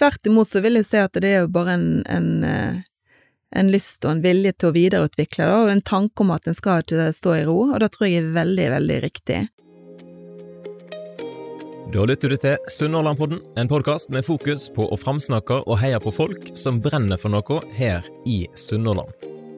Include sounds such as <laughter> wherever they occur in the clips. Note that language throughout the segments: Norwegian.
tvert imot så vil jeg si at det er jo bare en, en, eh, en lyst og en vilje til å videreutvikle det, og en tanke om at en skal ikke stå i ro, og det tror jeg er veldig, veldig riktig. Da lytter du til Sunnhordlandpodden, en podkast med fokus på å framsnakke og heie på folk som brenner for noe her i Sunnhordland.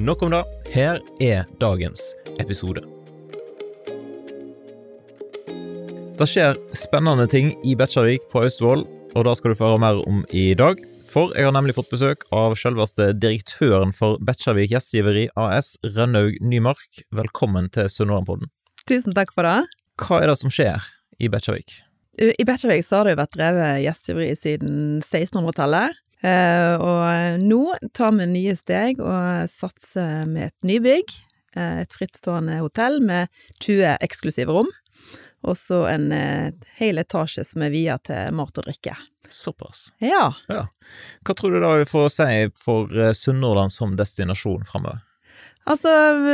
Nok om det. Her er dagens episode. Det skjer spennende ting i Bekkjarvik på Austevoll, og det skal du få høre mer om i dag. For jeg har nemlig fått besøk av selveste direktøren for Bekkjarvik Gjestgiveri AS, Rønnaug Nymark. Velkommen til Sunnmørenpodden. Tusen takk for det. Hva er det som skjer i Bekkjarvik? I Bekkjarvik har det jo vært drevet gjestgiveri siden 1600-tallet. Eh, og nå tar vi nye steg og satser med et nybygg. Eh, et frittstående hotell med 20 eksklusive rom. Og så en eh, hel etasje som er via til mat og drikke. Såpass. Ja. Ja. Hva tror du da vi får si for eh, Sunnhordland som destinasjon framover? Altså,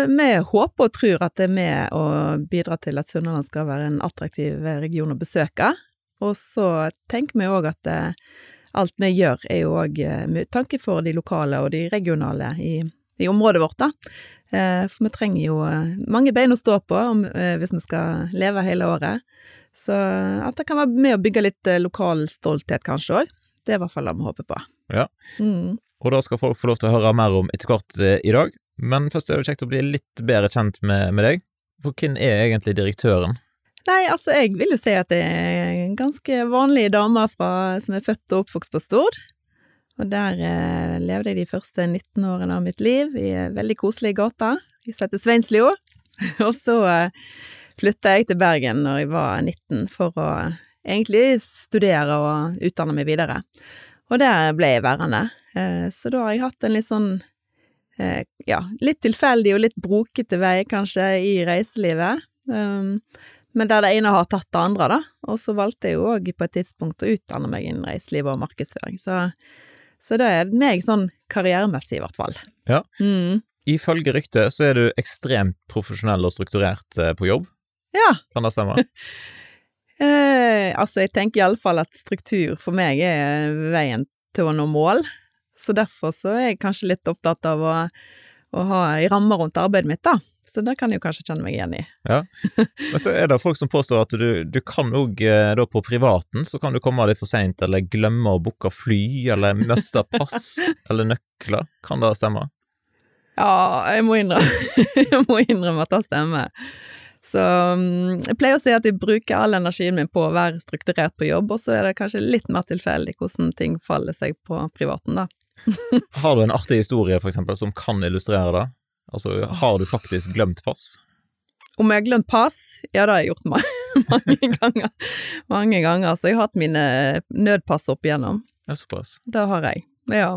vi håper og tror at det er med å bidra til at Sunnhordland skal være en attraktiv region å besøke. Og så tenker vi òg at eh, alt vi gjør er jo òg eh, med tanke for de lokale og de regionale i, i området vårt, da. Eh, For vi trenger jo eh, mange bein å stå på om, hvis vi skal leve hele året. Så at det kan være med å bygge litt lokal stolthet kanskje òg. Det er i hvert fall det vi håper på. Ja. Mm. Og da skal folk få lov til å høre mer om etter hvert i dag. Men først er det kjekt å bli litt bedre kjent med, med deg. For hvem er egentlig direktøren? Nei, altså, jeg vil jo si at det er ganske vanlig dame fra, som er født og oppvokst på Stord. Og der eh, levde jeg de første 19 årene av mitt liv i ei veldig koselig gate. Vi heter Sveinslio. <laughs> og så eh, flytta jeg til Bergen når jeg var 19, for å egentlig studere og utdanne meg videre. Og der ble jeg værende. Eh, så da har jeg hatt en litt sånn eh, ja, litt tilfeldig og litt brokete vei, kanskje, i reiselivet. Men der det ene har tatt det andre, da. Og så valgte jeg jo òg på et tidspunkt å utdanne meg innen reiseliv og markedsføring. Så, så det er meg sånn karrieremessig, i hvert fall. Ja. Mm. Ifølge ryktet så er du ekstremt profesjonell og strukturert eh, på jobb. Ja. Kan det stemme? <laughs> Eh, altså, jeg tenker iallfall at struktur for meg er veien til å nå mål. Så derfor så er jeg kanskje litt opptatt av å, å ha ei ramme rundt arbeidet mitt, da. Så det kan jeg jo kanskje kjenne meg igjen i. Ja. Men så er det folk som påstår at du, du kan òg, da på privaten, så kan du komme litt for seint, eller glemme å booke fly, eller miste pass <laughs> eller nøkler. Kan det stemme? Ja, jeg må innrømme, <laughs> jeg må innrømme at det stemmer. Så mm, jeg pleier å si at jeg bruker all energien min på å være strukturert på jobb, og så er det kanskje litt mer tilfeldig hvordan ting faller seg på privaten, da. <laughs> Har du en artig historie, for eksempel, som kan illustrere det? Altså, har du faktisk glemt pass? Om jeg har glemt pass? Ja, det har jeg gjort ma <laughs> mange ganger. Mange ganger. Så jeg har hatt mine nødpass opp igjennom. Ja, såpass. Det har jeg. Ja.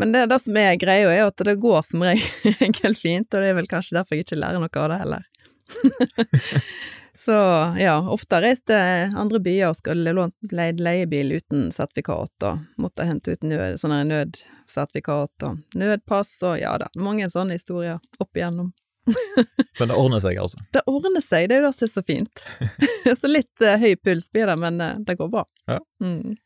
Men det, det som er greia, er at det går som <laughs> regel fint, og det er vel kanskje derfor jeg ikke lærer noe av det heller. <laughs> Så ja, ofte har jeg reist til andre byer og skulle leid leiebil uten sertifikat, og måtte hente ut nød, sånne nødsertifikat og nødpass, og ja da, mange sånne historier opp igjennom. <laughs> Men det ordner seg, altså? Det ordner seg, det er jo det som er så fint. <laughs> så litt uh, høy puls blir det, men uh, det går bra. Ja. Mm.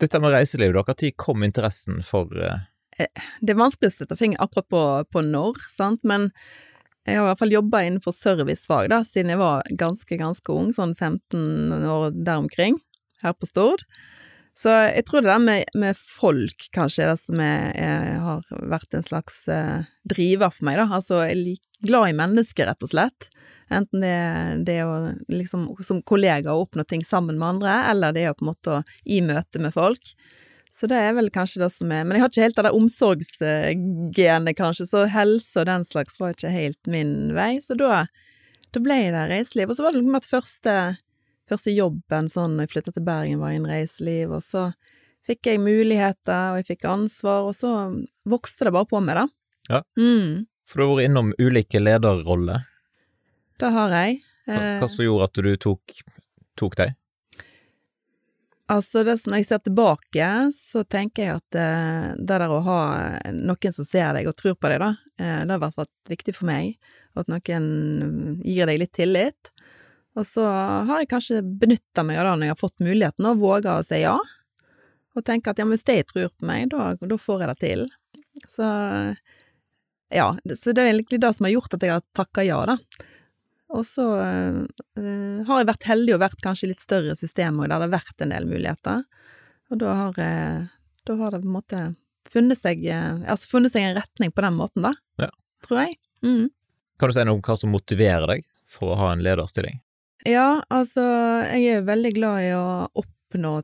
Dette med reiseliv, da, når kom interessen for uh... Det er vanskelig å sette fingeren akkurat på, på når, sant, men jeg har i hvert fall jobba innenfor servicefag da, siden jeg var ganske, ganske ung, sånn 15 år der omkring, her på Stord. Så jeg tror det der med, med folk kanskje er det som er, er, har vært en slags eh, driver for meg, da. Altså, jeg er glad i mennesker, rett og slett. Enten det det å liksom som kollega å oppnå ting sammen med andre, eller det er på en måte i møte med folk. Så det er vel kanskje det som er Men jeg har ikke helt det der omsorgsgenet, kanskje, så helse og den slags var ikke helt min vei, så da, da ble der reiseliv. Og så var det noe med at første, første jobben sånn når jeg flytta til Bergen, var innen reiseliv, og så fikk jeg muligheter, og jeg fikk ansvar, og så vokste det bare på meg, da. Ja. Mm, For du har vært innom ulike lederroller. det har jeg. Hva, Eh, hva som gjorde at du tok, tok deg? Altså, det når jeg ser tilbake, så tenker jeg at eh, det der å ha noen som ser deg og tror på deg, da, eh, det har vært, vært viktig for meg. At noen gir deg litt tillit. Og så har jeg kanskje benytta meg av det når jeg har fått muligheten, og våga å si ja. Og tenke at ja, hvis de tror på meg, da, da får jeg det til. Så ja, så det er egentlig det som har gjort at jeg har takka ja, da. Og så eh, har jeg vært heldig og vært kanskje i litt større systemer der det har vært en del muligheter. Og da har, eh, da har det på en måte funnet seg, eh, altså funnet seg en retning på den måten, da. Ja. Tror jeg. Mm. Kan du si noe om hva som motiverer deg for å ha en lederstilling? Ja, altså, jeg er veldig glad i å oppnå,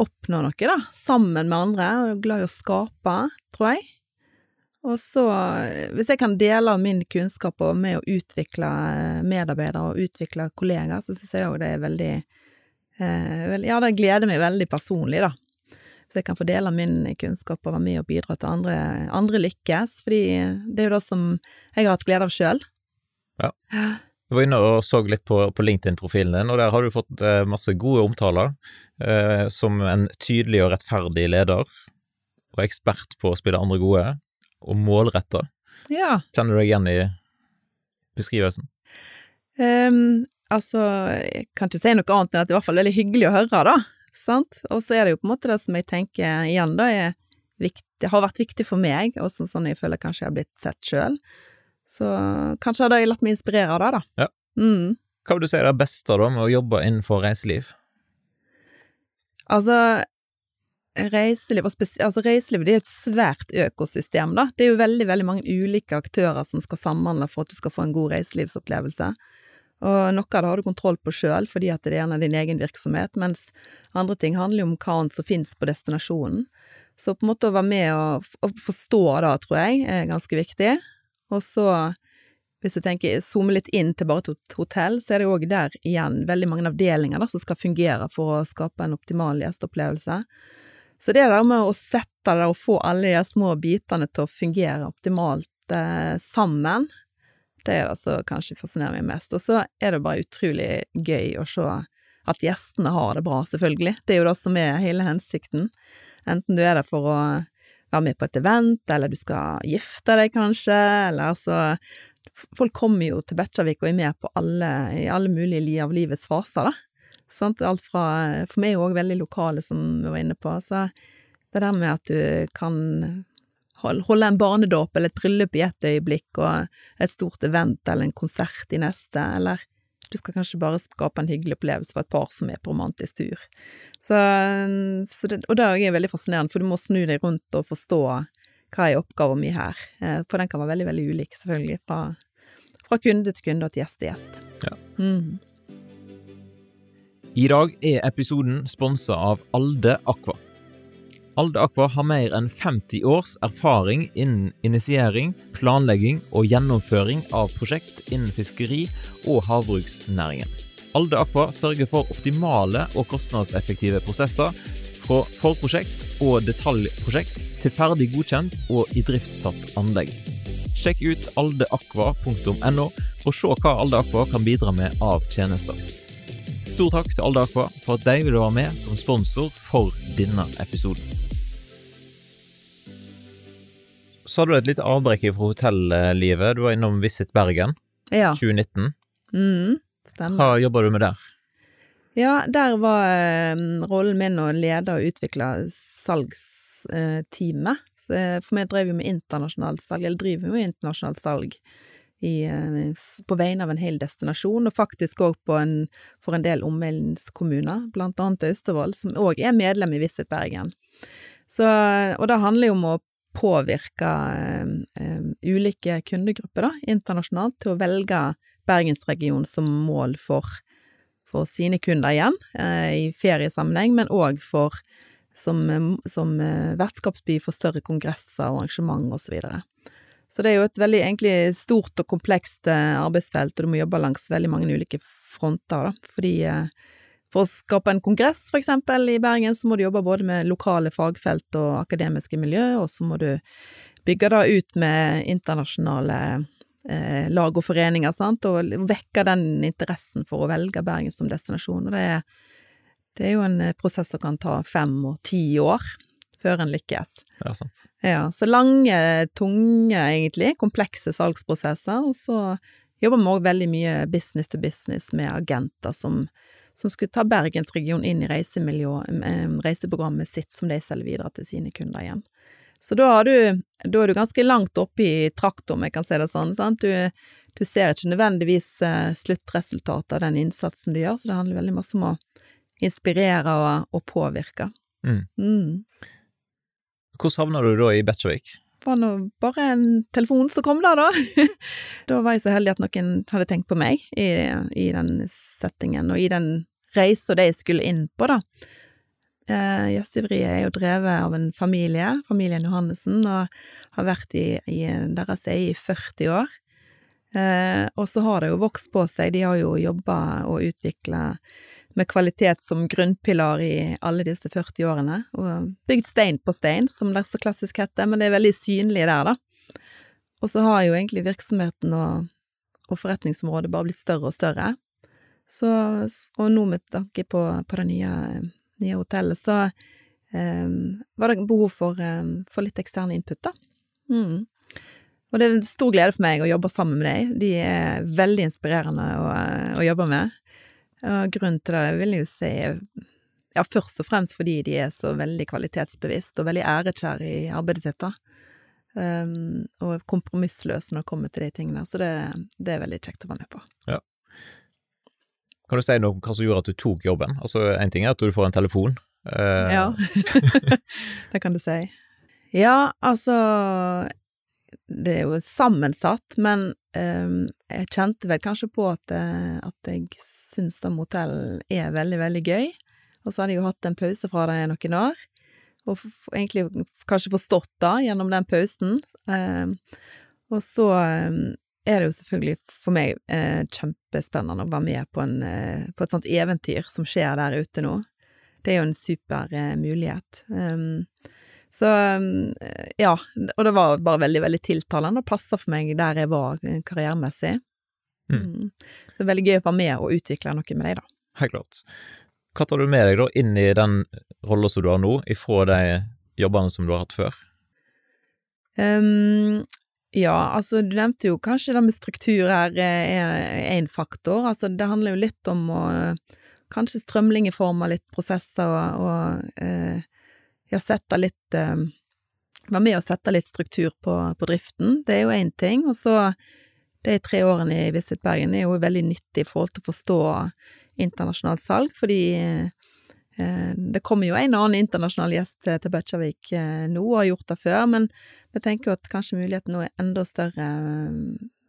oppnå noe, da, sammen med andre, og glad i å skape, tror jeg. Og så, hvis jeg kan dele av min kunnskap og med å utvikle medarbeidere og utvikle kollegaer, så syns jeg òg det er veldig eh, Ja, det gleder meg veldig personlig, da. Så jeg kan få dele av min kunnskap og være med og bidra til andre, andre lykkes, fordi det er jo det som jeg har hatt glede av sjøl. Ja. Jeg var inne og så litt på, på LinkedIn-profilen din, og der har du fått eh, masse gode omtaler eh, som en tydelig og rettferdig leder, og ekspert på å spille andre gode, og målretta. Ja. Kjenner du deg igjen i beskrivelsen? Um, altså, jeg kan ikke si noe annet enn at det er i hvert fall veldig hyggelig å høre, da. Sant? Og så er det jo på en måte det som jeg tenker igjen, da, viktig, har vært viktig for meg, og sånn, sånn jeg føler kanskje jeg har blitt sett sjøl. Så kanskje hadde jeg latt meg inspirere av det, da. Ja. Mm. Hva vil du si er det beste da med å jobbe innenfor reiseliv? Altså, reiseliv, og altså reiseliv er et svært økosystem, da. Det er jo veldig, veldig mange ulike aktører som skal samhandle for at du skal få en god reiselivsopplevelse. Og noe av det har du kontroll på sjøl, fordi at det er en av din egen virksomhet, mens andre ting handler jo om hva annet som finnes på destinasjonen. Så på en måte å være med og, og forstå da, tror jeg, er ganske viktig. Og så, hvis du tenker zoome litt inn til bare et hotell, så er det jo òg der igjen veldig mange avdelinger da, som skal fungere for å skape en optimal gjesteopplevelse. Så det der med å sette det og få alle de små bitene til å fungere optimalt eh, sammen, det er det som kanskje fascinerer meg mest. Og så er det bare utrolig gøy å se at gjestene har det bra, selvfølgelig. Det er jo det som er hele hensikten. Enten du er der for å være med på et event, eller du skal gifte deg kanskje, eller altså Folk kommer jo til Bekkjarvik og er med på alle, i alle mulige li- av livets faser, da. Sant? Alt fra For meg er jo òg veldig lokale, som vi var inne på. Så det der med at du kan holde en barnedåp eller et bryllup i ett øyeblikk, og et stort event eller en konsert i neste, eller du skal kanskje bare skape en hyggelig opplevelse for et par som er på romantisk tur. Så, så det, og det er veldig fascinerende, for du må snu deg rundt og forstå hva er oppgaven min her, Eh, for den kan være veldig, veldig ulik, selvfølgelig, fra, fra kunde til kunde og til gjest til gjest. Ja. Mm. I dag er episoden sponsa av Alde Aqua. Alde Aqua har mer enn 50 års erfaring innen initiering, planlegging og gjennomføring av prosjekt innen fiskeri og havbruksnæringen. Alde Aqua sørger for optimale og kostnadseffektive prosesser fra forprosjekt og detaljprosjekt til ferdig godkjent og idriftsatt anlegg. Sjekk ut aldeaqua.no og se hva Alde Aqua kan bidra med av tjenester. Stor takk til Alde Aqua for at de ville være med som sponsor for denne episoden. Så hadde du et lite avbrekk fra hotellivet. Du var innom Visit Bergen Ja. 2019. Mm, stemmer. Hva jobber du med der? Ja, der var eh, rollen min å lede og utvikle salgsteamet. Eh, for vi drev jo med internasjonalt salg, eller driver med internasjonalt salg i, eh, på vegne av en hel destinasjon, og faktisk òg for en del omegnskommuner, blant annet Austevoll, som òg er medlem i Visit Bergen. Så, og det handler jo om å påvirke eh, ulike kundegrupper da, internasjonalt til å velge Bergensregionen som mål for for sine kunder igjen, eh, i feriesammenheng, men òg for som, som vertskapsby for større kongresser, og arrangement osv. Så, videre. Så det er jo et veldig egentlig stort og komplekst eh, arbeidsfelt, og du må jobbe langs veldig mange ulike fronter, da, fordi eh, For å skape en kongress, for eksempel, i Bergen, så må du jobbe både med lokale fagfelt og akademiske miljø, og så må du bygge det ut med internasjonale eh, lag og foreninger, sant, og vekke den interessen for å velge Bergen som destinasjon. Og det er, det er jo en prosess som kan ta fem og ti år før en lykkes. Ja, sant. Ja, så lange, tunge, egentlig, komplekse salgsprosesser, og så jobber vi òg veldig mye business to business med agenter som som skulle ta Bergensregionen inn i reiseprogrammet sitt, som de selger videre til sine kunder igjen. Så da, du, da er du ganske langt oppe i traktoren, jeg kan si det sånn. Sant? Du, du ser ikke nødvendigvis eh, sluttresultatet av den innsatsen du gjør, så det handler veldig masse om å inspirere og, og påvirke. Mm. Mm. Hvordan havna du da i Bekkjarvik? Det var nå bare en telefon som kom der, da. <laughs> da var jeg så heldig at noen hadde tenkt på meg i, i den settingen, og i den reisa de skulle inn på, da. Eh, Gjestgiveriet er jo drevet av en familie, familien Johannessen, og har vært i, i deres eie i 40 år. Eh, og så har det jo vokst på seg, de har jo jobba og utvikla med kvalitet som grunnpilar i alle disse 40 årene, og bygd stein på stein, som det så klassisk heter, men det er veldig synlig der, da. Og så har jo egentlig virksomheten og, og forretningsområdet bare blitt større og større. Så, og nå med tanke på, på det nye, nye hotellet, så um, var det behov for, um, for litt ekstern input, da. Mm. Og det er en stor glede for meg å jobbe sammen med deg. De er veldig inspirerende å, å jobbe med. Og grunnen til det jeg vil jo si ja, først og fremst fordi de er så veldig kvalitetsbevisst og veldig ærekjære i arbeidet sitt, da. Um, og kompromissløse når det kommer til de tingene. Så det, det, er veldig kjekt å være med på. Ja. Kan du si noe om hva som gjorde at du tok jobben? Altså, Én ting er at du får en telefon. Uh... Ja, <laughs> det kan du si. Ja, altså det er jo sammensatt, men um, jeg kjente vel kanskje på at, eh, at jeg syns da motell er veldig, veldig gøy. Og så hadde jeg jo hatt en pause fra det noen år, og egentlig kanskje forstått da gjennom den pausen. Um, og så um, er det jo selvfølgelig for meg eh, kjempespennende å være med på, en, eh, på, et sånt eventyr som skjer der ute nå. Det er jo en super eh, mulighet. Um, så eh, ja, og det var bare veldig, veldig tiltalende og passa for meg der jeg var eh, karrieremessig. Mm. mm. Det er veldig gøy å være med og utvikle noe med deg, da. Helt klart. Hva tar du med deg da inn i den rolla som du har nå, ifra de jobbene som du har hatt før? Um, ja, altså du nevnte jo kanskje det med struktur her er én faktor. Altså det handler jo litt om å kanskje strømlingeforme litt prosesser og, og eh, ja, sette litt eh, Være med å sette litt struktur på, på driften, det er jo én ting. Og så de tre årene i Visit Bergen er jo veldig nyttig i forhold til å forstå internasjonalt salg, fordi eh, det kommer jo en og annen internasjonal gjest til Bøtjavik eh, nå, og har gjort det før, men vi tenker jo at kanskje muligheten nå er enda større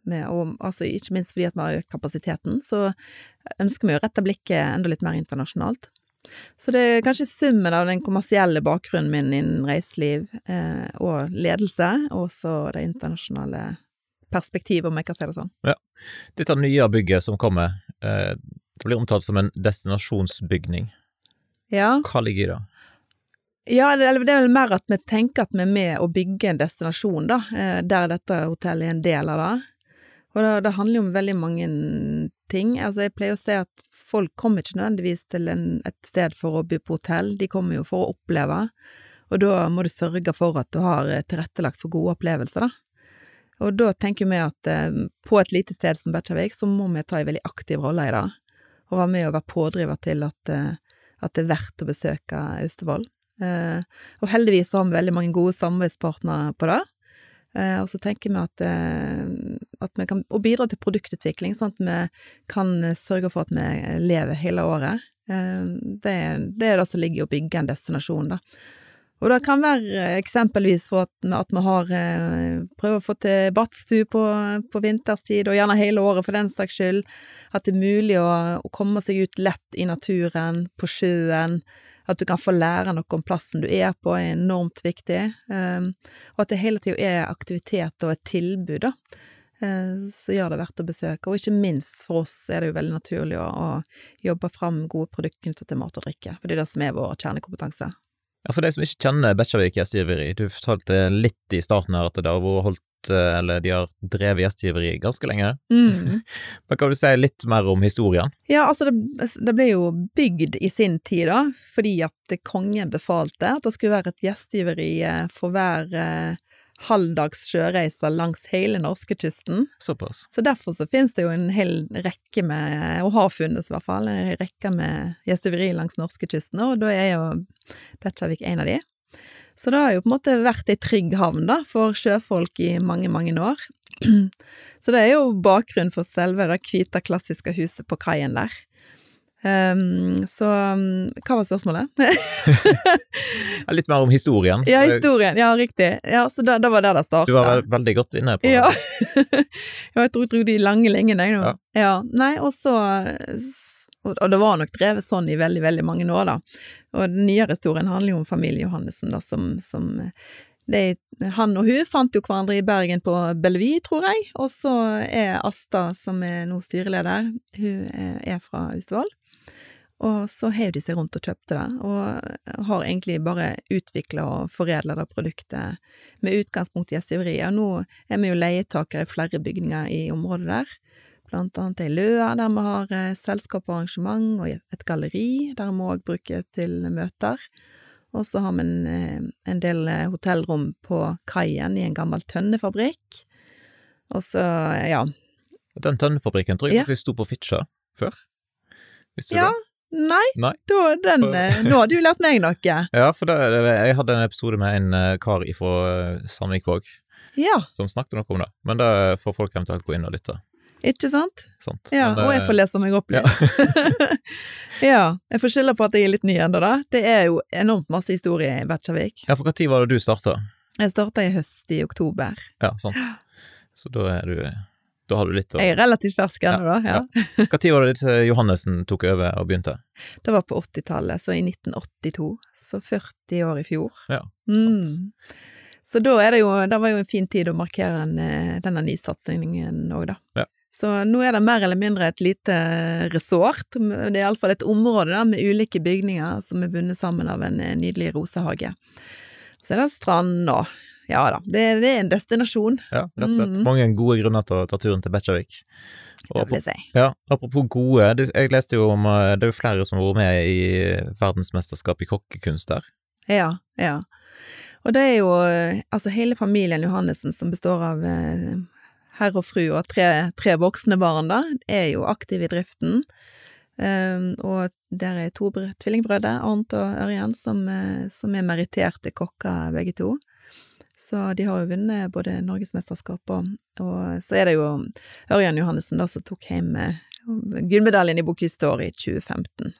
med, og, altså ikke minst fordi at vi har økt kapasiteten, så ønsker vi å rette blikket enda litt mer internasjonalt. Så det er kanskje summen av den kommersielle bakgrunnen min innen reiseliv eh, og ledelse, og så det internasjonale perspektivet, om jeg kan si det sånn. Ja. Dette nye bygget som kommer, eh, det blir omtalt som en destinasjonsbygning. Ja. Hva ligger i det? Ja, det er vel mer at vi tenker at vi er med å bygge en destinasjon, da, eh, der dette hotellet er en del av det. Og det, det handler jo om veldig mange ting. Altså, jeg pleier å si at folk kommer ikke nødvendigvis til en, et sted for å bo på hotell, de kommer jo for å oppleve, og da må du sørge for at du har eh, tilrettelagt for gode opplevelser, da. Og da tenker vi at eh, på et lite sted som Bekkjarvik, så må vi ta en veldig aktiv rolle i det, og være med og være pådriver til at, eh, at det er verdt å besøke Austevoll. Eh, og heldigvis har vi veldig mange gode samarbeidspartnere på det. Eh, og så tenker vi at, eh, at vi kan og bidra til produktutvikling, sånn at vi kan sørge for at vi lever hele året. Eh, det, det er det som ligger i å bygge en destinasjon, da. Og det kan være eksempelvis for at, at vi har prøver å få til badstue på, på, vinterstid, og gjerne hele året for den saks skyld. At det er mulig å, å komme seg ut lett i naturen, på sjøen. At du kan få lære noe om plassen du er på, er enormt viktig. Um, og at det hele tida er aktivitet og et tilbud, da. eh, så gjør det verdt å besøke. Og ikke minst for oss er det jo veldig naturlig å, å jobbe fram gode produkter knyttet til mat og drikke, for det er det som er vår kjernekompetanse. Ja, For de som ikke kjenner Bekkjarvik gjestgiveri, du fortalte litt i starten her at det har vært holdt eller de har drevet gjestgiveri ganske lenge. Mm. <laughs> Men kan du si litt mer om historien? Ja, altså det, det, ble jo bygd i sin tid, da, fordi at kongen befalte at det skulle være et gjestgiveri for hver eh, halvdags sjøreiser langs hele norskekysten. Såpass. Så derfor så finnes det jo en hel rekke med, og har funnes i hvert fall, en rekke med gjestgiveri langs norskekysten, og da er jo Bekkjarvik en av de. Så det har jo på en måte vært ei trygg havn da, for sjøfolk i mange, mange år. <clears throat> Så det er jo bakgrunnen for selve det hvite, klassiske huset på kaien der. Um, så um, hva var spørsmålet? <laughs> Litt mer om historien. Ja, historien. Ja, riktig. Ja, Så det, da var der det starta. Du var veldig godt inne på det. <laughs> Ja. jeg tror, tror de lange linjene, jeg nå. Ja. ja. Nei, og så Og det var nok drevet sånn i veldig, veldig mange år, da. Og den nyere historien handler jo om familien Johannessen, da, som, som de, han og hun fant jo hverandre i Bergen på Bellevue, tror jeg, og så er Asta, som er nå styreleder, hun er fra Austevoll. Og så heiv de seg rundt og kjøpte det, og har egentlig bare utvikla og foredla det produktet med utgangspunkt i gjestgiveriet. Og nå er vi jo leietakere i flere bygninger i området der, blant annet ei løa der vi har eh, selskap og arrangement, og et galleri der vi òg bruker til møter. Og så har vi en, eh, en del eh, hotellrom på kaien i en gammel tønnefabrikk. Og så, ja. Den tønnefabrikken tror jeg Ja. faktisk sto på Fitjar før. Visste du Ja, det? Nei, Nei. da den eh, Nå har du lært meg noe. <laughs> Ja, for det, jeg hadde en episode med en eh, kar fra Sandvikvåg Ja, som snakket noe om det, men det får folk eventuelt gå inn og lytte. ikke sant? Sant? Ja, det, og jeg eh, får lese meg opp litt. <laughs> <laughs> ja, jeg får skylda på at jeg er litt ny ennå, da. Det er jo enormt masse historie i Bekkjarvik. Ja, for tid var det du starta? Jeg starta i høst, i oktober. Ja, sant. <gasps> Så da er du Da har du litt å Jeg er relativt fersk ennå, da. Ja. Tid var det disse Johannessen tok over og begynte? <laughs> Det var på 80-tallet, så i 1982. Så 40 år i fjor. Ja, Mm. Så da er det jo Det var jo en fin tid å markere en, eh, denne nysatsingen òg, da. Ja. Så nå er det mer eller mindre et lite resort. Det er iallfall et område da, med ulike bygninger som er bundet sammen av en eh, nydelig rosehage. Så er det strand og Ja da, det, det er en destinasjon, Ja, rett og slett. Mm. Mange gode grunner til å ta turen til Bekkjarvik. Det vil jeg si. Ja, apropos gode, jeg leste jo om eh, det er jo flere som har vært med i verdensmesterskap i kokkekunst der. Ja, ja. Og det er jo eh, altså hele familien Johannessen som består av eh, herr og fru og tre, tre voksne barn, da, er jo aktive i driften. Um, og der er to br- tvillingbrødre, Arnt og Ørjan, som, som er meritterte kokker begge to. Så de har jo vunnet både norgesmesterskap og, og så er det jo Ørjan Johannessen som tok hjem eh, gullmedaljen i d'Or i 2015.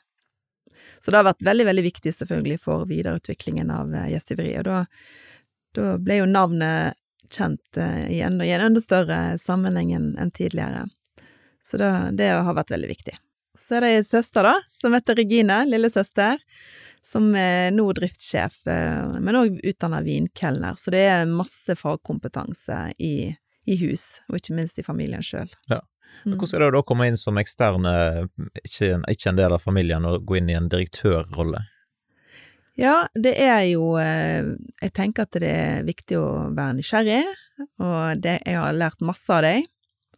Så det har vært veldig, veldig viktig selvfølgelig for videreutviklingen av eh, gjestgiveriet. Og da, da ble jo navnet kjent eh, i, en, i en enda større sammenheng enn tidligere. Så det, det har vært veldig viktig. Så er det ei søster, da, som heter Regine, lillesøster, som er nå driftssjef, eh, men òg utdanna vinkelner. Så det er masse fagkompetanse i, i hus, og ikke minst i familien sjøl. Ja. Men Hvordan er det da å komme inn som ekstern, eh, ikke, ikke en del av familien, og gå inn i en direktørrolle? Ja, det er jo eh, Jeg tenker at det er viktig å være nysgjerrig, og det, jeg har lært masse av deg.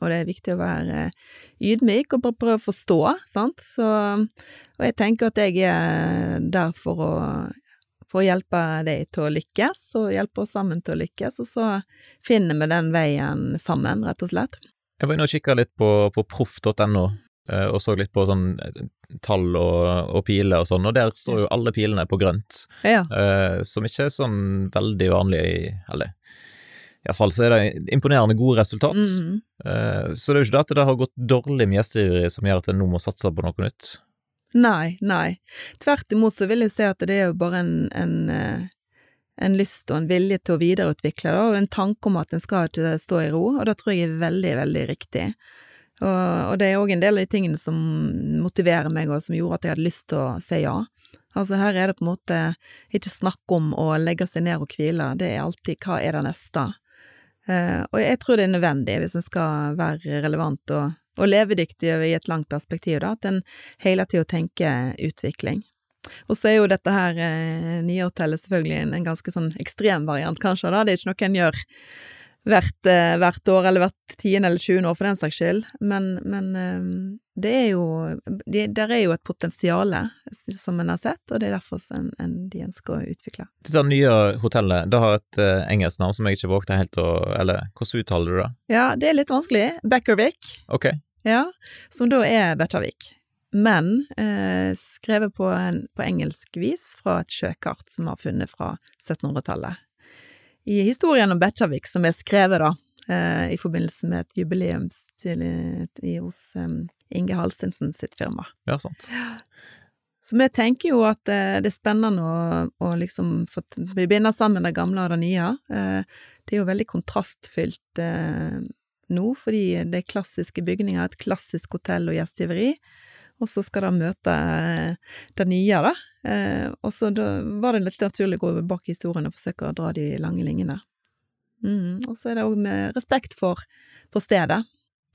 Og det er viktig å være eh, ydmyk og bare prøve å forstå, sant. Så, og jeg tenker at jeg er der for å, for å hjelpe deg til å lykkes, og hjelpe oss sammen til å lykkes, og så finner vi den veien sammen, rett og slett. Jeg var inne og kikka litt på, på proff.no, eh, og så litt på sånn eh, tall og, og piler og sånn, og der står jo alle pilene på grønt, Ja. som ikke er sånn veldig vanlig Eller iallfall så er det imponerende gode resultat. Mm. Eh, så det er jo ikke det at det har gått dårlig med gjestgiveri som gjør at en nå må satse på noe nytt. Nei, nei. Tvert imot så vil jeg si at det er jo bare en, en, eh, en lyst og en vilje til å videreutvikle det, og en tanke om at en skal ikke stå i ro, og det tror jeg er veldig, veldig riktig. Og, og det er òg en del av de tingene som motiverer meg, og som gjorde at jeg hadde lyst til å si ja. Altså her er det på en måte ikke snakk om å legge seg ned og hvile, det er alltid hva er det neste? Eh, og jeg tror det er nødvendig hvis en skal være relevant og, og levedyktig i et langt perspektiv, da, at en hele tida tenker utvikling. Og så er jo dette her eh, nye hotellet selvfølgelig en, en ganske sånn ekstrem variant, kanskje, da. Det er ikke noe en gjør hvert, eh, hvert år, eller hvert tiende eller tjuende år, for den saks skyld. Men, men eh, det er jo det, Der er jo et potensial som en har sett, og det er derfor en, en, de ønsker å utvikle. Dette nye hotellet, det har et uh, engelsk navn som jeg ikke vågte helt å Eller hvordan uttaler du det? Ja, det er litt vanskelig. Beckervik. Ok. Ja, som da er Betjarvik men eh, skrevet på, en, på, engelsk vis fra et sjøkart som har funnet fra 1700-tallet. I historien om Bekkjarvik, som er skrevet da, eh, i forbindelse med et jubileum til, i, hos um, Inge Halstensen sitt firma. Ja, sant. Så vi tenker jo at eh, det er spennende å, å liksom få binde sammen det gamle og det nye. Eh, det er jo veldig kontrastfylt eh, nå, fordi det er klassiske bygninger, et klassisk hotell og gjestgiveri og så skal de møte eh, det nye, da. Eh, og så da var det litt naturlig å gå bak historien og forsøke å dra de lange linjene. Mm, og så er det òg med respekt for, for stedet.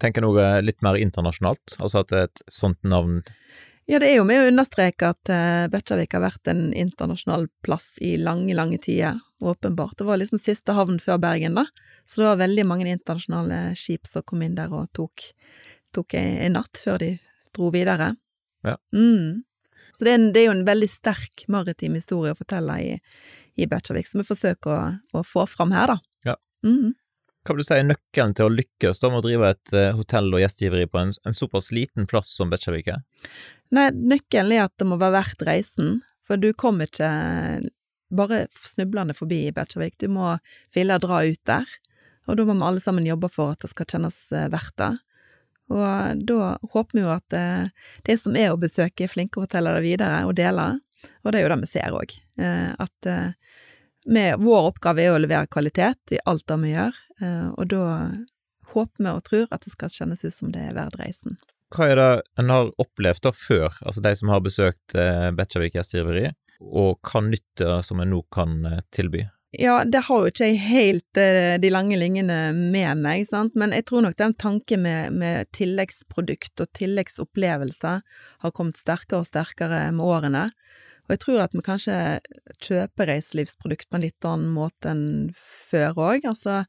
Tenker noe litt mer internasjonalt, altså at et sånt navn Ja, det er jo med å understreke at uh, Bekkjarvik har vært en internasjonal plass i lange, lange tider, åpenbart. Det var liksom siste havn før Bergen, da, så det var veldig mange internasjonale skip som kom inn der og tok, tok en natt før de dro videre. Ja. Mm. Så det er, en, det er, jo en veldig sterk maritim historie å fortelle i, i Bekkjarvik, som vi forsøker å, å, få fram her, da. Ja. Mm. Hva vil du si er nøkkelen til å lykkes da med å drive et uh, hotell og gjestgiveri på en, en såpass liten plass som Bekkjarvik er? Nei, nøkkelen er at det må være verdt reisen, for du kommer ikke bare snublende forbi i Betsjavik, du må ville dra ut der, og da må vi alle sammen jobbe for at det skal kjennes eh, verdt det. Og da håper vi jo at eh, de som er å besøke, flinke og fortelle det videre og dele, og det er jo det vi ser òg. Eh, at med, eh, vår oppgave er å levere kvalitet i alt det vi gjør, og da håper vi og tror at det skal kjennes ut som det er verdt reisen. Hva er det en har opplevd da før, altså de som har besøkt eh, Bekkjarvik gjestgiveri, og hva nytt som en nå kan tilby? Ja, det har jo ikke jeg helt uh, de lange linjene med meg, sant, men jeg tror nok den tanken med, med tilleggsprodukt og tilleggsopplevelser har kommet sterkere og sterkere med årene. Og jeg tror at vi kanskje kjøper reiselivsprodukt på en litt annen måte enn før òg. Altså,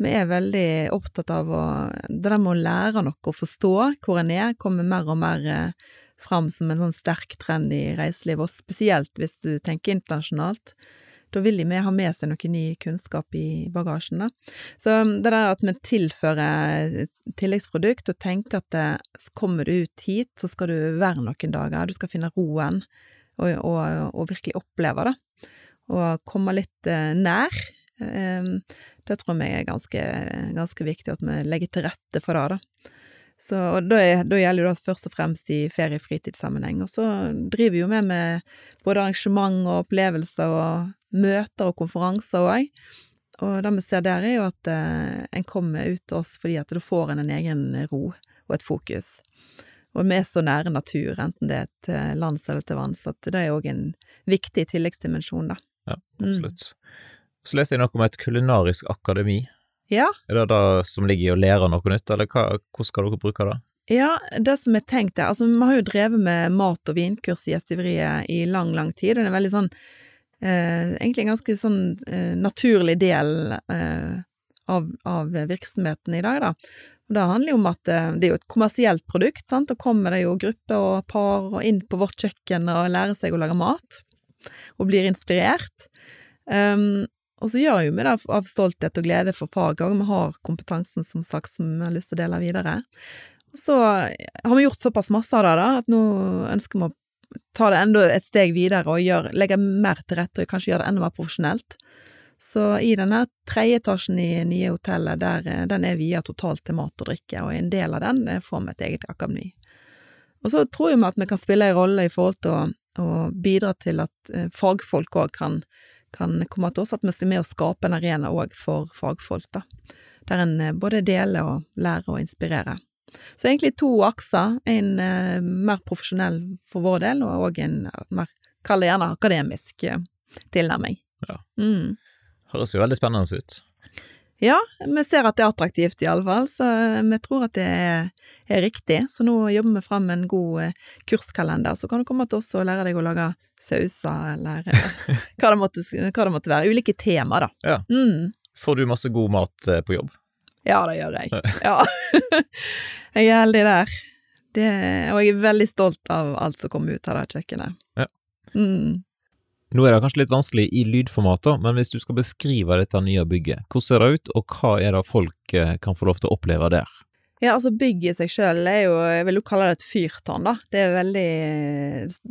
vi er veldig opptatt av å Det der med å lære noe og forstå hvor en er, kommer mer og mer uh, fram som en sånn sterk trend i reiselivet, og spesielt hvis du tenker internasjonalt. Da vil de med ha med seg noe ny kunnskap i bagasjen, da. Så um, det der at vi tilfører tilleggsprodukt og tenker at det, kommer du ut hit, så skal du være noen dager, du skal finne roen og, og, og virkelig oppleve det. Og komme litt eh, nær. Um, det tror jeg er ganske, ganske viktig, at vi legger til rette for det, da. Så, og da, er, da, gjelder det først og fremst i ferie-fritidssammenheng. Og så driver vi jo med med både arrangement og opplevelser og møter og konferanser òg. Og det vi ser der, er jo at eh, en kommer ut til oss fordi at da får en en egen ro og et fokus. Og vi er så nære natur, enten det er til lands eller til vanns, at det er òg en viktig tilleggsdimensjon, da. Ja, absolutt. Mm. Så leser jeg noe om et kulinarisk akademi. Ja. Er det det som ligger i å lære noe nytt, eller hva, hvordan skal dere bruke det? Ja, det som er tenkt er, altså vi har jo drevet med mat- og vinkurs i gjestgiveriet i lang, lang tid, og det er veldig sånn eh, egentlig en ganske sånn eh, naturlig del eh, av, av, virksomheten i dag, da. Og det handler jo om at eh, det er jo et kommersielt produkt, sant, og kommer det jo grupper og par og inn på vårt kjøkken og lærer seg å lage mat, og blir inspirert. Um, og så gjør jo vi det av stolthet og glede for faget og vi har kompetansen som sagt som vi har lyst til å dele videre. Så har vi gjort såpass masse av det, da, at nå ønsker vi å ta det enda et steg videre og gjør, legge mer til rette og kanskje gjøre det enda mer profesjonelt. Så i denne tredje etasjen i nye hotellet, der, eh, den er via totalt til mat og drikke, og en del av den eh, får vi et eget akademi. Og så tror vi at vi kan spille en rolle i forhold til å, å bidra til at eh, fagfolk òg kan, kan, komme til oss, at vi er med å skape en arena òg for fagfolk, da. Der en både deler og lærer og inspirerer. Så egentlig to akser, en eh, mer profesjonell for vår del, og òg en mer, kall det gjerne akademisk eh, tilnærming. Ja. Mm. Høres jo veldig spennende ut. Ja, vi ser at det er attraktivt i alle fall, så vi tror at det er, er riktig. Så nå jobber vi fram en god eh, kurskalender, så kan du komme til oss og lære deg å lage sauser, eller eh, <laughs> hva det måtte, hva det måtte være. Ulike tema, da. Ja. Mm. Får du masse god mat eh, på jobb? Ja, det gjør jeg. Ja. <laughs> jeg er heldig der. Det, og jeg er veldig stolt av alt som kommer ut av det kjøkkenet. Ja. Mm. Nå er det kanskje litt vanskelig i lydformater, men hvis du skal beskrive dette nye bygget, hvordan ser det ut, og hva er det folk eh, kan få lov til å oppleve der? Ja, altså bygget i seg sjøl er jo, jeg vil jo kalle det et fyrtårn, da. Det er veldig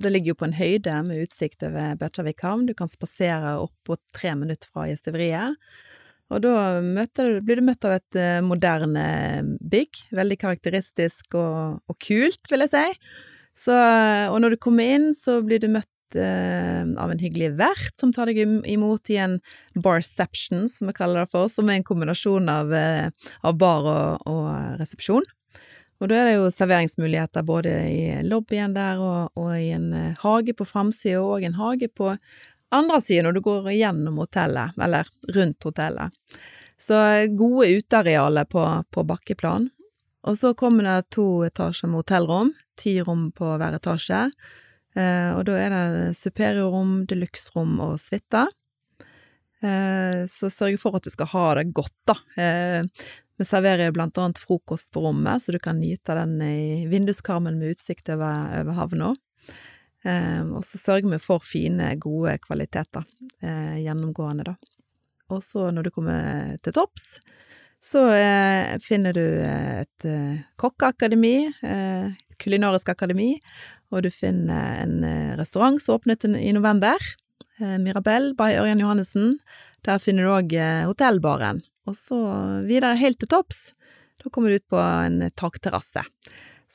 Det ligger jo på en høyde med utsikt over Bøtjavik havn. Du kan spasere opp på tre minutter fra gjesteveriet. Og da møter, blir du møtt av et eh, moderne bygg. Veldig karakteristisk og, og kult, vil jeg si. Så, og når du kommer inn, så blir du møtt eh, av en hyggelig vert som tar deg imot i en barception, som vi kaller det for, som er en kombinasjon av, eh, av bar og, og, resepsjon. Og da er det jo serveringsmuligheter både i lobbyen der og, og i en eh, hage på framsida og en hage på andre siden når du går gjennom hotellet, eller rundt hotellet. Så gode utearealer på, på bakkeplan. Og så kommer det to etasjer med hotellrom, ti rom på hver etasje. Eh, og da er det superiorrom, deluxe-rom og suite. Eh, så sørg for at du skal ha det godt, da. Eh, vi serverer blant annet frokost på rommet, så du kan nyte den i vinduskarmen med utsikt over, over havna. Eh, og så sørger vi for fine, gode kvaliteter eh, gjennomgående, da. Og så når du kommer til topps, så eh, finner du et eh, kokkeakademi, kulinarisk akademi, og du finner en restaurant som åpnet i november, Mirabelle by Ørjan Johannessen. Der finner du òg hotellbaren. Og så videre helt til topps. Da kommer du ut på en takterrasse.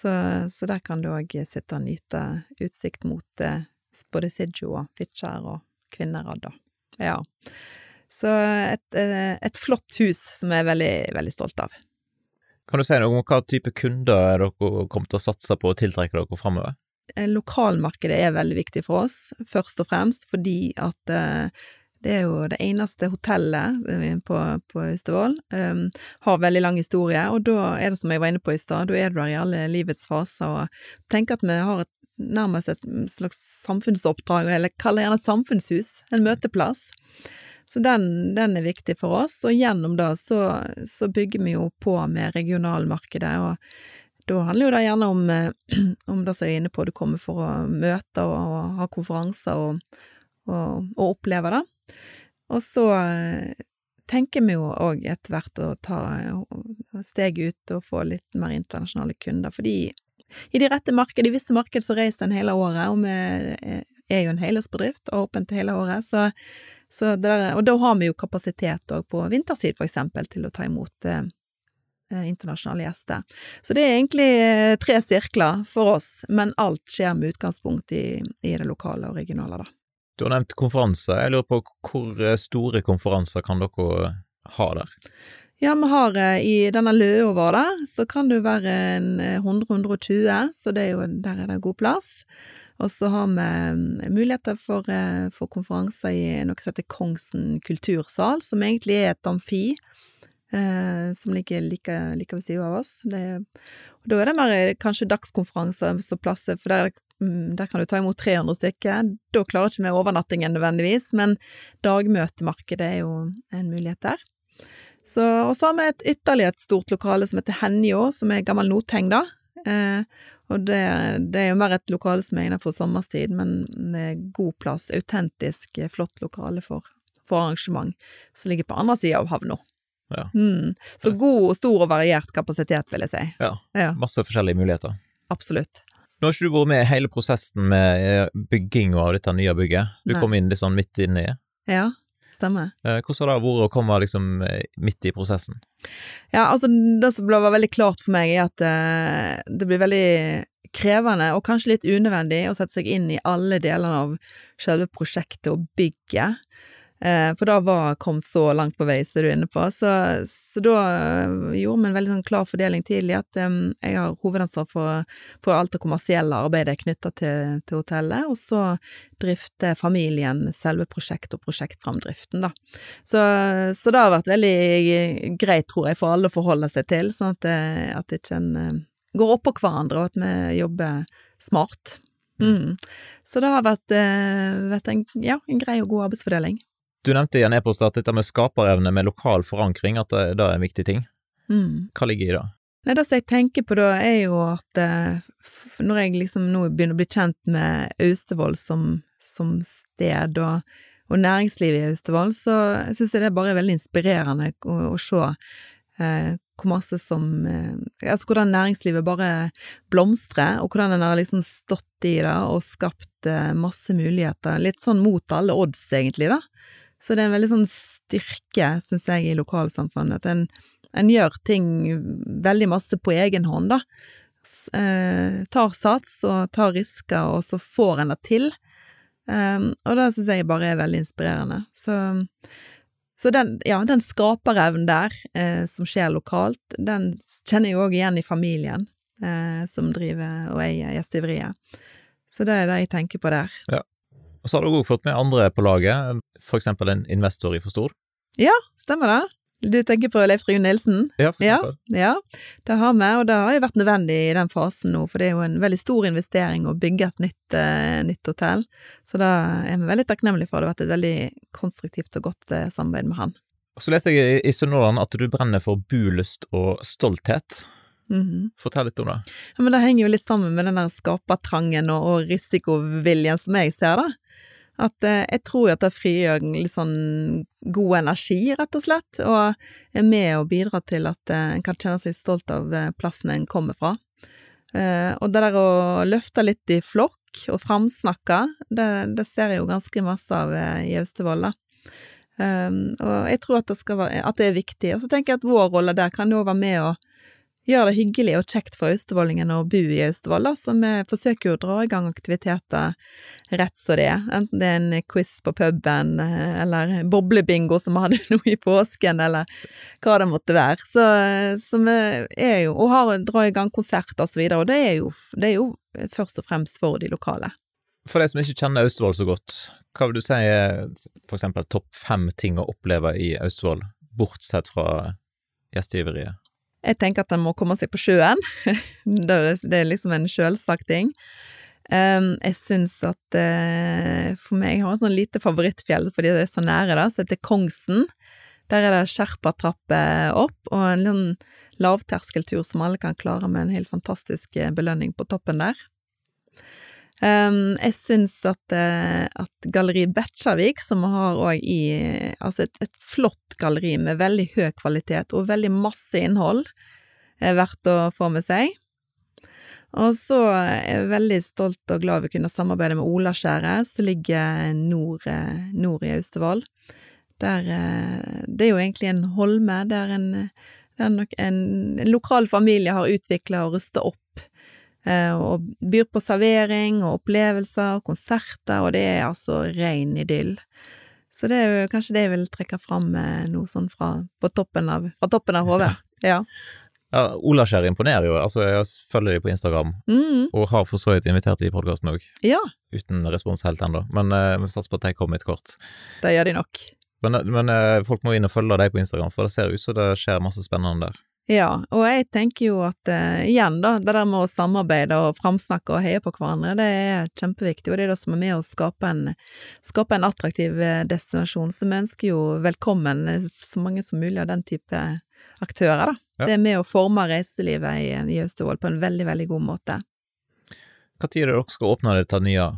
Så, så, der kan du òg sitte og nyte utsikt mot eh, både Sidjo og Fitjar og Kvinnherad, da. Ja. Så et, eh, et, flott hus som jeg er veldig, veldig stolt av. Kan du si noe om hva type kunder er dere kommer til å satse på og tiltrekke dere framover? Eh, lokalmarkedet er veldig viktig for oss, først og fremst fordi at det er jo det eneste hotellet på, på Austevoll. Um, har veldig lang historie, og da er det som jeg var inne på i stad, da er du der i alle livets faser, og tenker at vi har et, nærmest et slags samfunnsoppdrag, eller kall det gjerne et samfunnshus, en møteplass. Så den, den, er viktig for oss, og gjennom det så, så bygger vi jo på med regionalmarkedet, og da handler jo det gjerne om, eh, om det som jeg er inne på, du kommer for å møte og, og ha konferanser og, og, og oppleve det. Og så eh, tenker vi jo òg etter hvert å ta steg ut og få litt mer internasjonale kunder, fordi i de rette marked, i visse markeder så reiser en hele året, og vi er jo en helårsbedrift og åpent hele året, så, så der, og da har vi jo kapasitet òg på vintersid, for eksempel, til å ta imot eh, eh, internasjonale gjester. Så det er egentlig eh, tre sirkler for oss, men alt skjer med utgangspunkt i, i det lokale og regionale, da. Du har nevnt konferanser. Jeg lurer på hvor eh, store konferanser kan dere ha der? Ja, vi har eh, i denne Løa der, så kan det være en 100-120, eh, så det er jo, der er det god plass. Og så har vi muligheter for, for konferanser i noe som heter Kongsen kultursal, som egentlig er et amfi. Eh, som ligger like, like ved siden av oss. Det, og da er det mer kanskje dagskonferanser som plasser, for der Mm, der kan du ta imot 300 stykker. Da klarer ikke vi overnattingen nødvendigvis, men dagmøtemarkedet er jo en mulighet der. Så, og så har vi et ytterligere et stort lokale som heter Henjå, som er gammel Noteng, da. Eh, og det, det, er jo mer et lokale som er innenfor sommerstid, men med god plass. Autentisk, flott lokale for, for arrangement, som ligger på andre sida av havna. Ja. Mm. Så god, stor og variert kapasitet, vil jeg si. Ja, ja. masse forskjellige muligheter. Absolutt. Nå har ikke du vært med i hele prosessen med bygginga av dette nye bygget. Du Nei. kom inn litt sånn midt inni. Ja, stemmer. Eh, hvordan har det vært å komme liksom eh, midt i prosessen? Ja, altså det som ble veldig klart for meg, er at det blir veldig krevende, og kanskje litt unødvendig, å sette seg inn i alle delene av selve prosjektet og bygget. Eh, for da var kommet så langt på vei, som du er inne på. Så, så da eh, gjorde vi en veldig sånn klar fordeling tidlig, at um, jeg har hovedansvar for, for alt det kommersielle arbeidet knytta til, til, hotellet, og så drifter familien selve prosjektet og prosjektframdriften, da. Så, så, det har vært veldig greit, tror jeg, for alle å forholde seg til, sånn at, at ikke en går oppå hverandre, og at vi jobber smart. Mm. Så det har vært, vært en, ja, en grei og god arbeidsfordeling. Du nevnte i en e-post at dette med skaperevne med lokal forankring, at det, det er en viktig ting. Mm. Hva ligger i det? Nei, Det som jeg tenker på da, er jo at eh, når jeg liksom nå begynner å bli kjent med Austevoll som, som, sted, og, og næringslivet i Austevoll, så syns jeg det er bare veldig inspirerende å, å se eh, hvor masse som eh, Altså hvordan næringslivet bare blomstrer, og hvordan en har liksom stått i det og skapt eh, masse muligheter. Litt sånn mot alle odds, egentlig, da. Så det er en veldig sånn styrke, syns jeg, i lokalsamfunnet, at en, en, gjør ting veldig masse på egen hånd, da. Eh, tar sats og tar risker, og så får en det til. Eh, og det syns jeg bare er veldig inspirerende. Så, så den, ja, den skaperevnen der, eh, som skjer lokalt, den kjenner jeg òg igjen i familien eh, som driver og eier gjestgiveriet. Så det er det jeg tenker på der. Ja. Og så har du òg fått med andre på laget, for eksempel en investor i Forstord? Ja, stemmer det. Du tenker på Leif Rune Nilsen? Ja, for eksempel. Ja, ja, det har vi, og det har jo vært nødvendig i den fasen nå, for det er jo en veldig stor investering å bygge et nytt, eh, nytt hotell. Så da er vi veldig takknemlige for. Det har vært et veldig konstruktivt og godt eh, samarbeid med han. Så leser jeg i Sunnhordland at du brenner for bulyst og stolthet. Mm -hmm. Fortell litt om det. Ja, men Det henger jo litt sammen med den der skapertrangen og, og risikoviljen som jeg ser, da. At eh, jeg tror at det frigjør litt sånn god energi, rett og slett, og er med å bidra til at eh, en kan kjenne seg stolt av eh, plassen en kommer fra. Eh, og det der å løfte litt i flokk og framsnakke, det, det ser jeg jo ganske masse av eh, i Austevoll, da. Um, og jeg tror at det, være, at det, er viktig. Og så tenker jeg at vår rolle der kan jo være med å gjør det hyggelig og kjekt for austevollingene å bo i Austevoll, så vi forsøker jo å dra i gang aktiviteter rett så det er, enten det er en quiz på puben, eh, eller boblebingo som vi hadde <laughs> nå i påsken, eller hva det måtte være. Så, så vi er jo, og har dra i gang konserter og så videre, og det er, jo, det er jo først og fremst for de lokale. For de som ikke kjenner Austevoll så godt, hva vil du si er for eksempel topp fem ting å oppleve i Austevoll, bortsett fra gjestgiveriet? Jeg tenker at en må komme seg på sjøen. <laughs> det er liksom en sjølsagt ting. Jeg syns at uh, for meg Jeg har et sånn lite favorittfjell fordi det er så nære, da, som heter Kongsen. Der er det sherpatrapper opp, og en sånn lavterskeltur som alle kan klare med en helt fantastisk eh, belønning på toppen der. Um, jeg syns at, uh, at Galleri Bekkjarvik, som har òg i Altså et, et, flott galleri med veldig høy kvalitet og veldig masse innhold, er verdt å få med seg. Og så er jeg veldig stolt og glad vi kunne samarbeide med Olaskjæret, som ligger nord, uh, nord i Austevoll. Der uh, Det er jo egentlig en holme der en, der en, en lokal familie har utvikla og rusta opp Eh, og byr på servering og opplevelser og konserter, og det er altså ren idyll. Så det er jo kanskje det jeg vil trekke fram noe sånn fra, toppen av, fra toppen av hodet. <laughs> Ja. ja Olaskjær imponerer jo, altså jeg følger dem på Instagram, mm. og har for så vidt invitert dem i podkasten òg. Ja. Uten respons helt ennå, men uh, vi satser på at de kommer etter kort. Det gjør de nok. Men, men uh, folk må inn og følge deg på Instagram, for det ser ut som det skjer masse spennende der. Ja, og jeg tenker jo at uh, igjen, da, det der med å samarbeide og framsnakke og heie på hverandre, det er kjempeviktig, og det er det som er med å skape en, skape en attraktiv eh, destinasjon. Så vi ønsker jo velkommen eh, så mange som mulig av den type aktører, da. Ja. Det er med å forme reiselivet i, i Austevoll på en veldig, veldig god måte. Når det dere skal åpne dette nye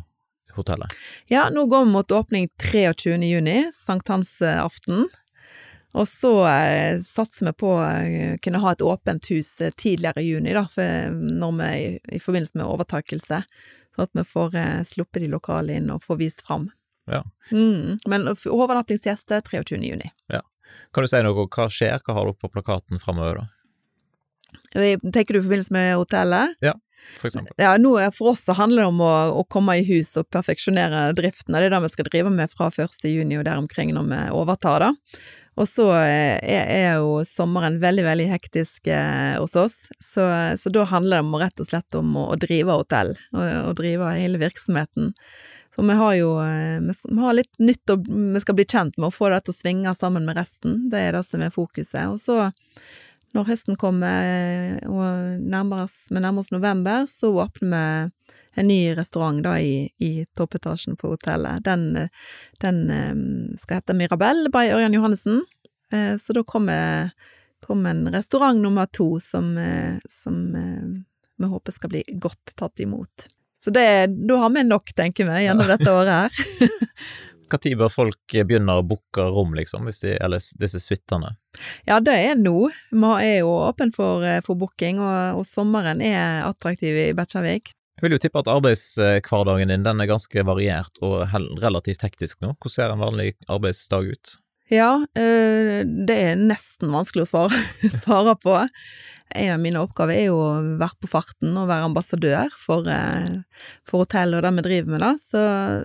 hotellet? Ja, nå går vi mot åpning 23. juni, sankthansaften. Og så eh, satser vi på å eh, kunne ha et åpent hus eh, tidligere i juni, da, for når vi, i, i forbindelse med overtakelse. Sånn at vi får eh, sluppet de lokale inn og får vist fram. Ja. Mm, men overnattingsgjester 23. juni. Ja. Kan du si noe om hva skjer, hva har du på plakaten framover, da? Tenker du i forbindelse med hotellet? Ja, for eksempel? Ja, nå, for oss så handler det om å, å komme i hus og perfeksjonere driften, og det er det vi skal drive med fra 1. juni og der omkring når vi overtar, da. Og så eh, er, er jo sommeren veldig, veldig hektisk eh, hos oss, så, så da handler det om, rett og slett om å, å drive hotell, og, og drive hele virksomheten. Så vi har jo eh, vi har litt nytt og vi skal bli kjent med, å få det til å svinge sammen med resten. Det er det som er fokuset. Og så, når høsten kommer eh, og nærmer oss, vi nærmer oss november, så åpner vi en ny restaurant da i, i toppetasjen på hotellet. Den, den eh, skal hete Mirabelle by Ørjan Johannessen. Eh, Så da kommer, kommer en restaurant nummer to som, som vi håper skal bli godt tatt imot. Så det, da har vi nok, tenker vi, gjennom dette året her. <laughs> Når bør folk begynne å booke rom, liksom, de, eller disse suitene? Ja, det er nå. Vi er jo åpen for, eh, for booking, og, og sommeren er attraktiv i Bekkjarvik. Jeg vil jo tippe at arbeidshverdagen din den er ganske variert og relativt hektisk nå. Hvordan ser en vanlig arbeidsdag ut? Ja, eh, det er nesten vanskelig å svare, <laughs> svare på. En av mine oppgaver er jo å være på farten og være ambassadør for, eh, for hotellet og det vi driver med, da. Så,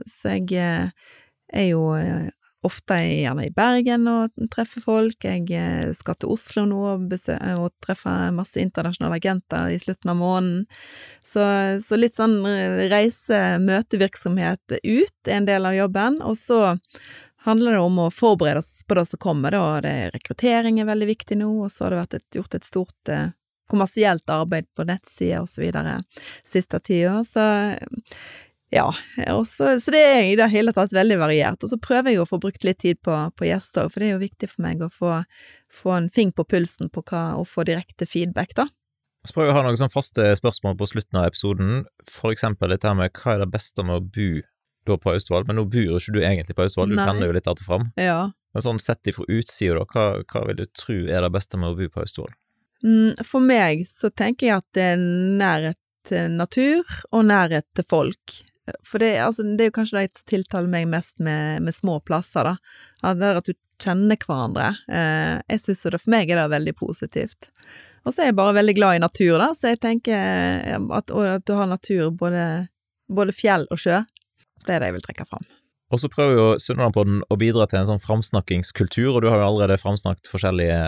så jeg eh, er jo eh, ofte gjerne i Bergen og treffer folk. Jeg eh, skal til Oslo nå og, og treffer masse internasjonale agenter i slutten av måneden. Så, så litt sånn eh, reise-møtevirksomhet ut er en del av jobben. Og så handler det om å forberede oss på det som kommer, da. Det, rekruttering er veldig viktig nå, og så har det vært et, gjort et stort eh, kommersielt arbeid på nettsider videre siste tida, så ja, også, så, så det er i det hele tatt veldig variert. Og så prøver jeg å få brukt litt tid på, på gjester for det er jo viktig for meg å få, få en fing på pulsen på hva, og få direkte feedback, da. Så prøver jeg å ha noen sånn faste spørsmål på slutten av episoden, for eksempel dette med hva er det beste med å bo da på Austevoll, men nå bor jo ikke du egentlig på Austevoll, du pendler jo litt att og fram. Ja. Men sånn sett ifra utsida, da, hva, hva vil du tro er det beste med å bo på Austevoll? Mm, For meg så tenker jeg at det er nærhet til natur og nærhet til folk. For det, altså, det er jo kanskje det som tiltaler meg mest med, med små plasser, da. At det er at du kjenner hverandre. Eh, jeg synes det for meg er det veldig positivt. Og så er jeg bare veldig glad i natur, da, så jeg tenker eh, at, at du har natur, både, både fjell og sjø, det er det jeg vil trekke fram. Og så prøver jo Sunnmørpodden å bidra til en sånn framsnakkingskultur, og du har jo allerede framsnakket forskjellige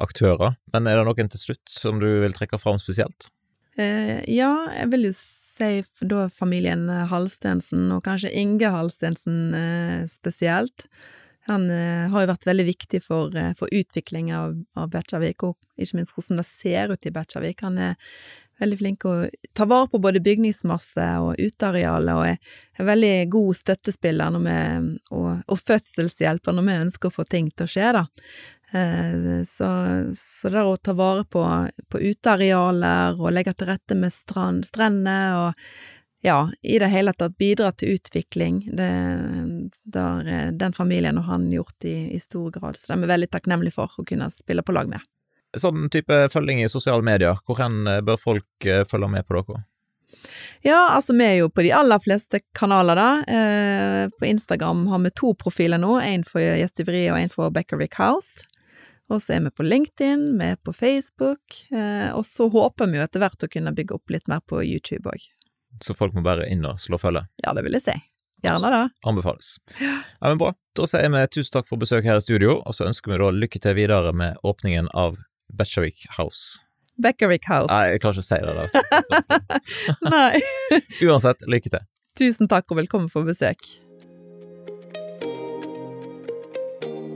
aktører, men er det noen til slutt som du vil trekke fram spesielt? Eh, ja, jeg vil jo si da familien Halstensen, og kanskje Inge Halstensen eh, spesielt. Han eh, har jo vært veldig viktig for, eh, for utvikling av, av Bekkjarvik, og ikke minst hvordan det ser ut i Bekkjarvik. Han er veldig flink å ta vare på både bygningsmasse og utearealet, og er en veldig god støttespiller vi, og, og fødselshjelper når vi ønsker å få ting til å skje, da. Eh, Så, så det å ta vare på, på utearealer og legge til rette med strand, strender og ja, i det hele tatt bidra til utvikling, det har eh, den familien og han gjort i, i stor grad, så det er veldig takknemlige for å kunne spille på lag med. Sånn type følging i sosiale medier, hvor hen eh, bør folk følge med på dere? Ja, altså vi er jo på de aller fleste kanaler, da. Eh, på Instagram har vi to profiler nå, en for Gjestgiveriet og en for Beckerwick House. Og så er vi på LinkedIn, vi er på Facebook, eh, og så håper vi jo etter hvert å kunne bygge opp litt mer på YouTube òg. Så folk må bare inn og slå følge. Ja, det vil jeg si. Gjerne det. Anbefales. Ja, men Bra. Da sier vi tusen takk for besøk her i studio, og så ønsker vi da lykke til videre med åpningen av Betchavik House. Beckerwick House. Nei, jeg klarer ikke å si det. da. <laughs> Nei. <laughs> Uansett, lykke til. Tusen takk og velkommen for besøk.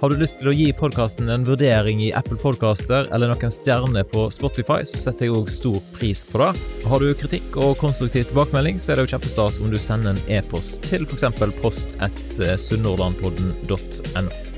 Har du lyst til å gi podkasten en vurdering i Apple Podcaster eller noen stjerner på Spotify, så setter jeg òg stor pris på det. Har du kritikk og konstruktiv tilbakemelding, så er det jo kjempestas om du sender en e-post til f.eks. post etter sunnhordlandpodden.no.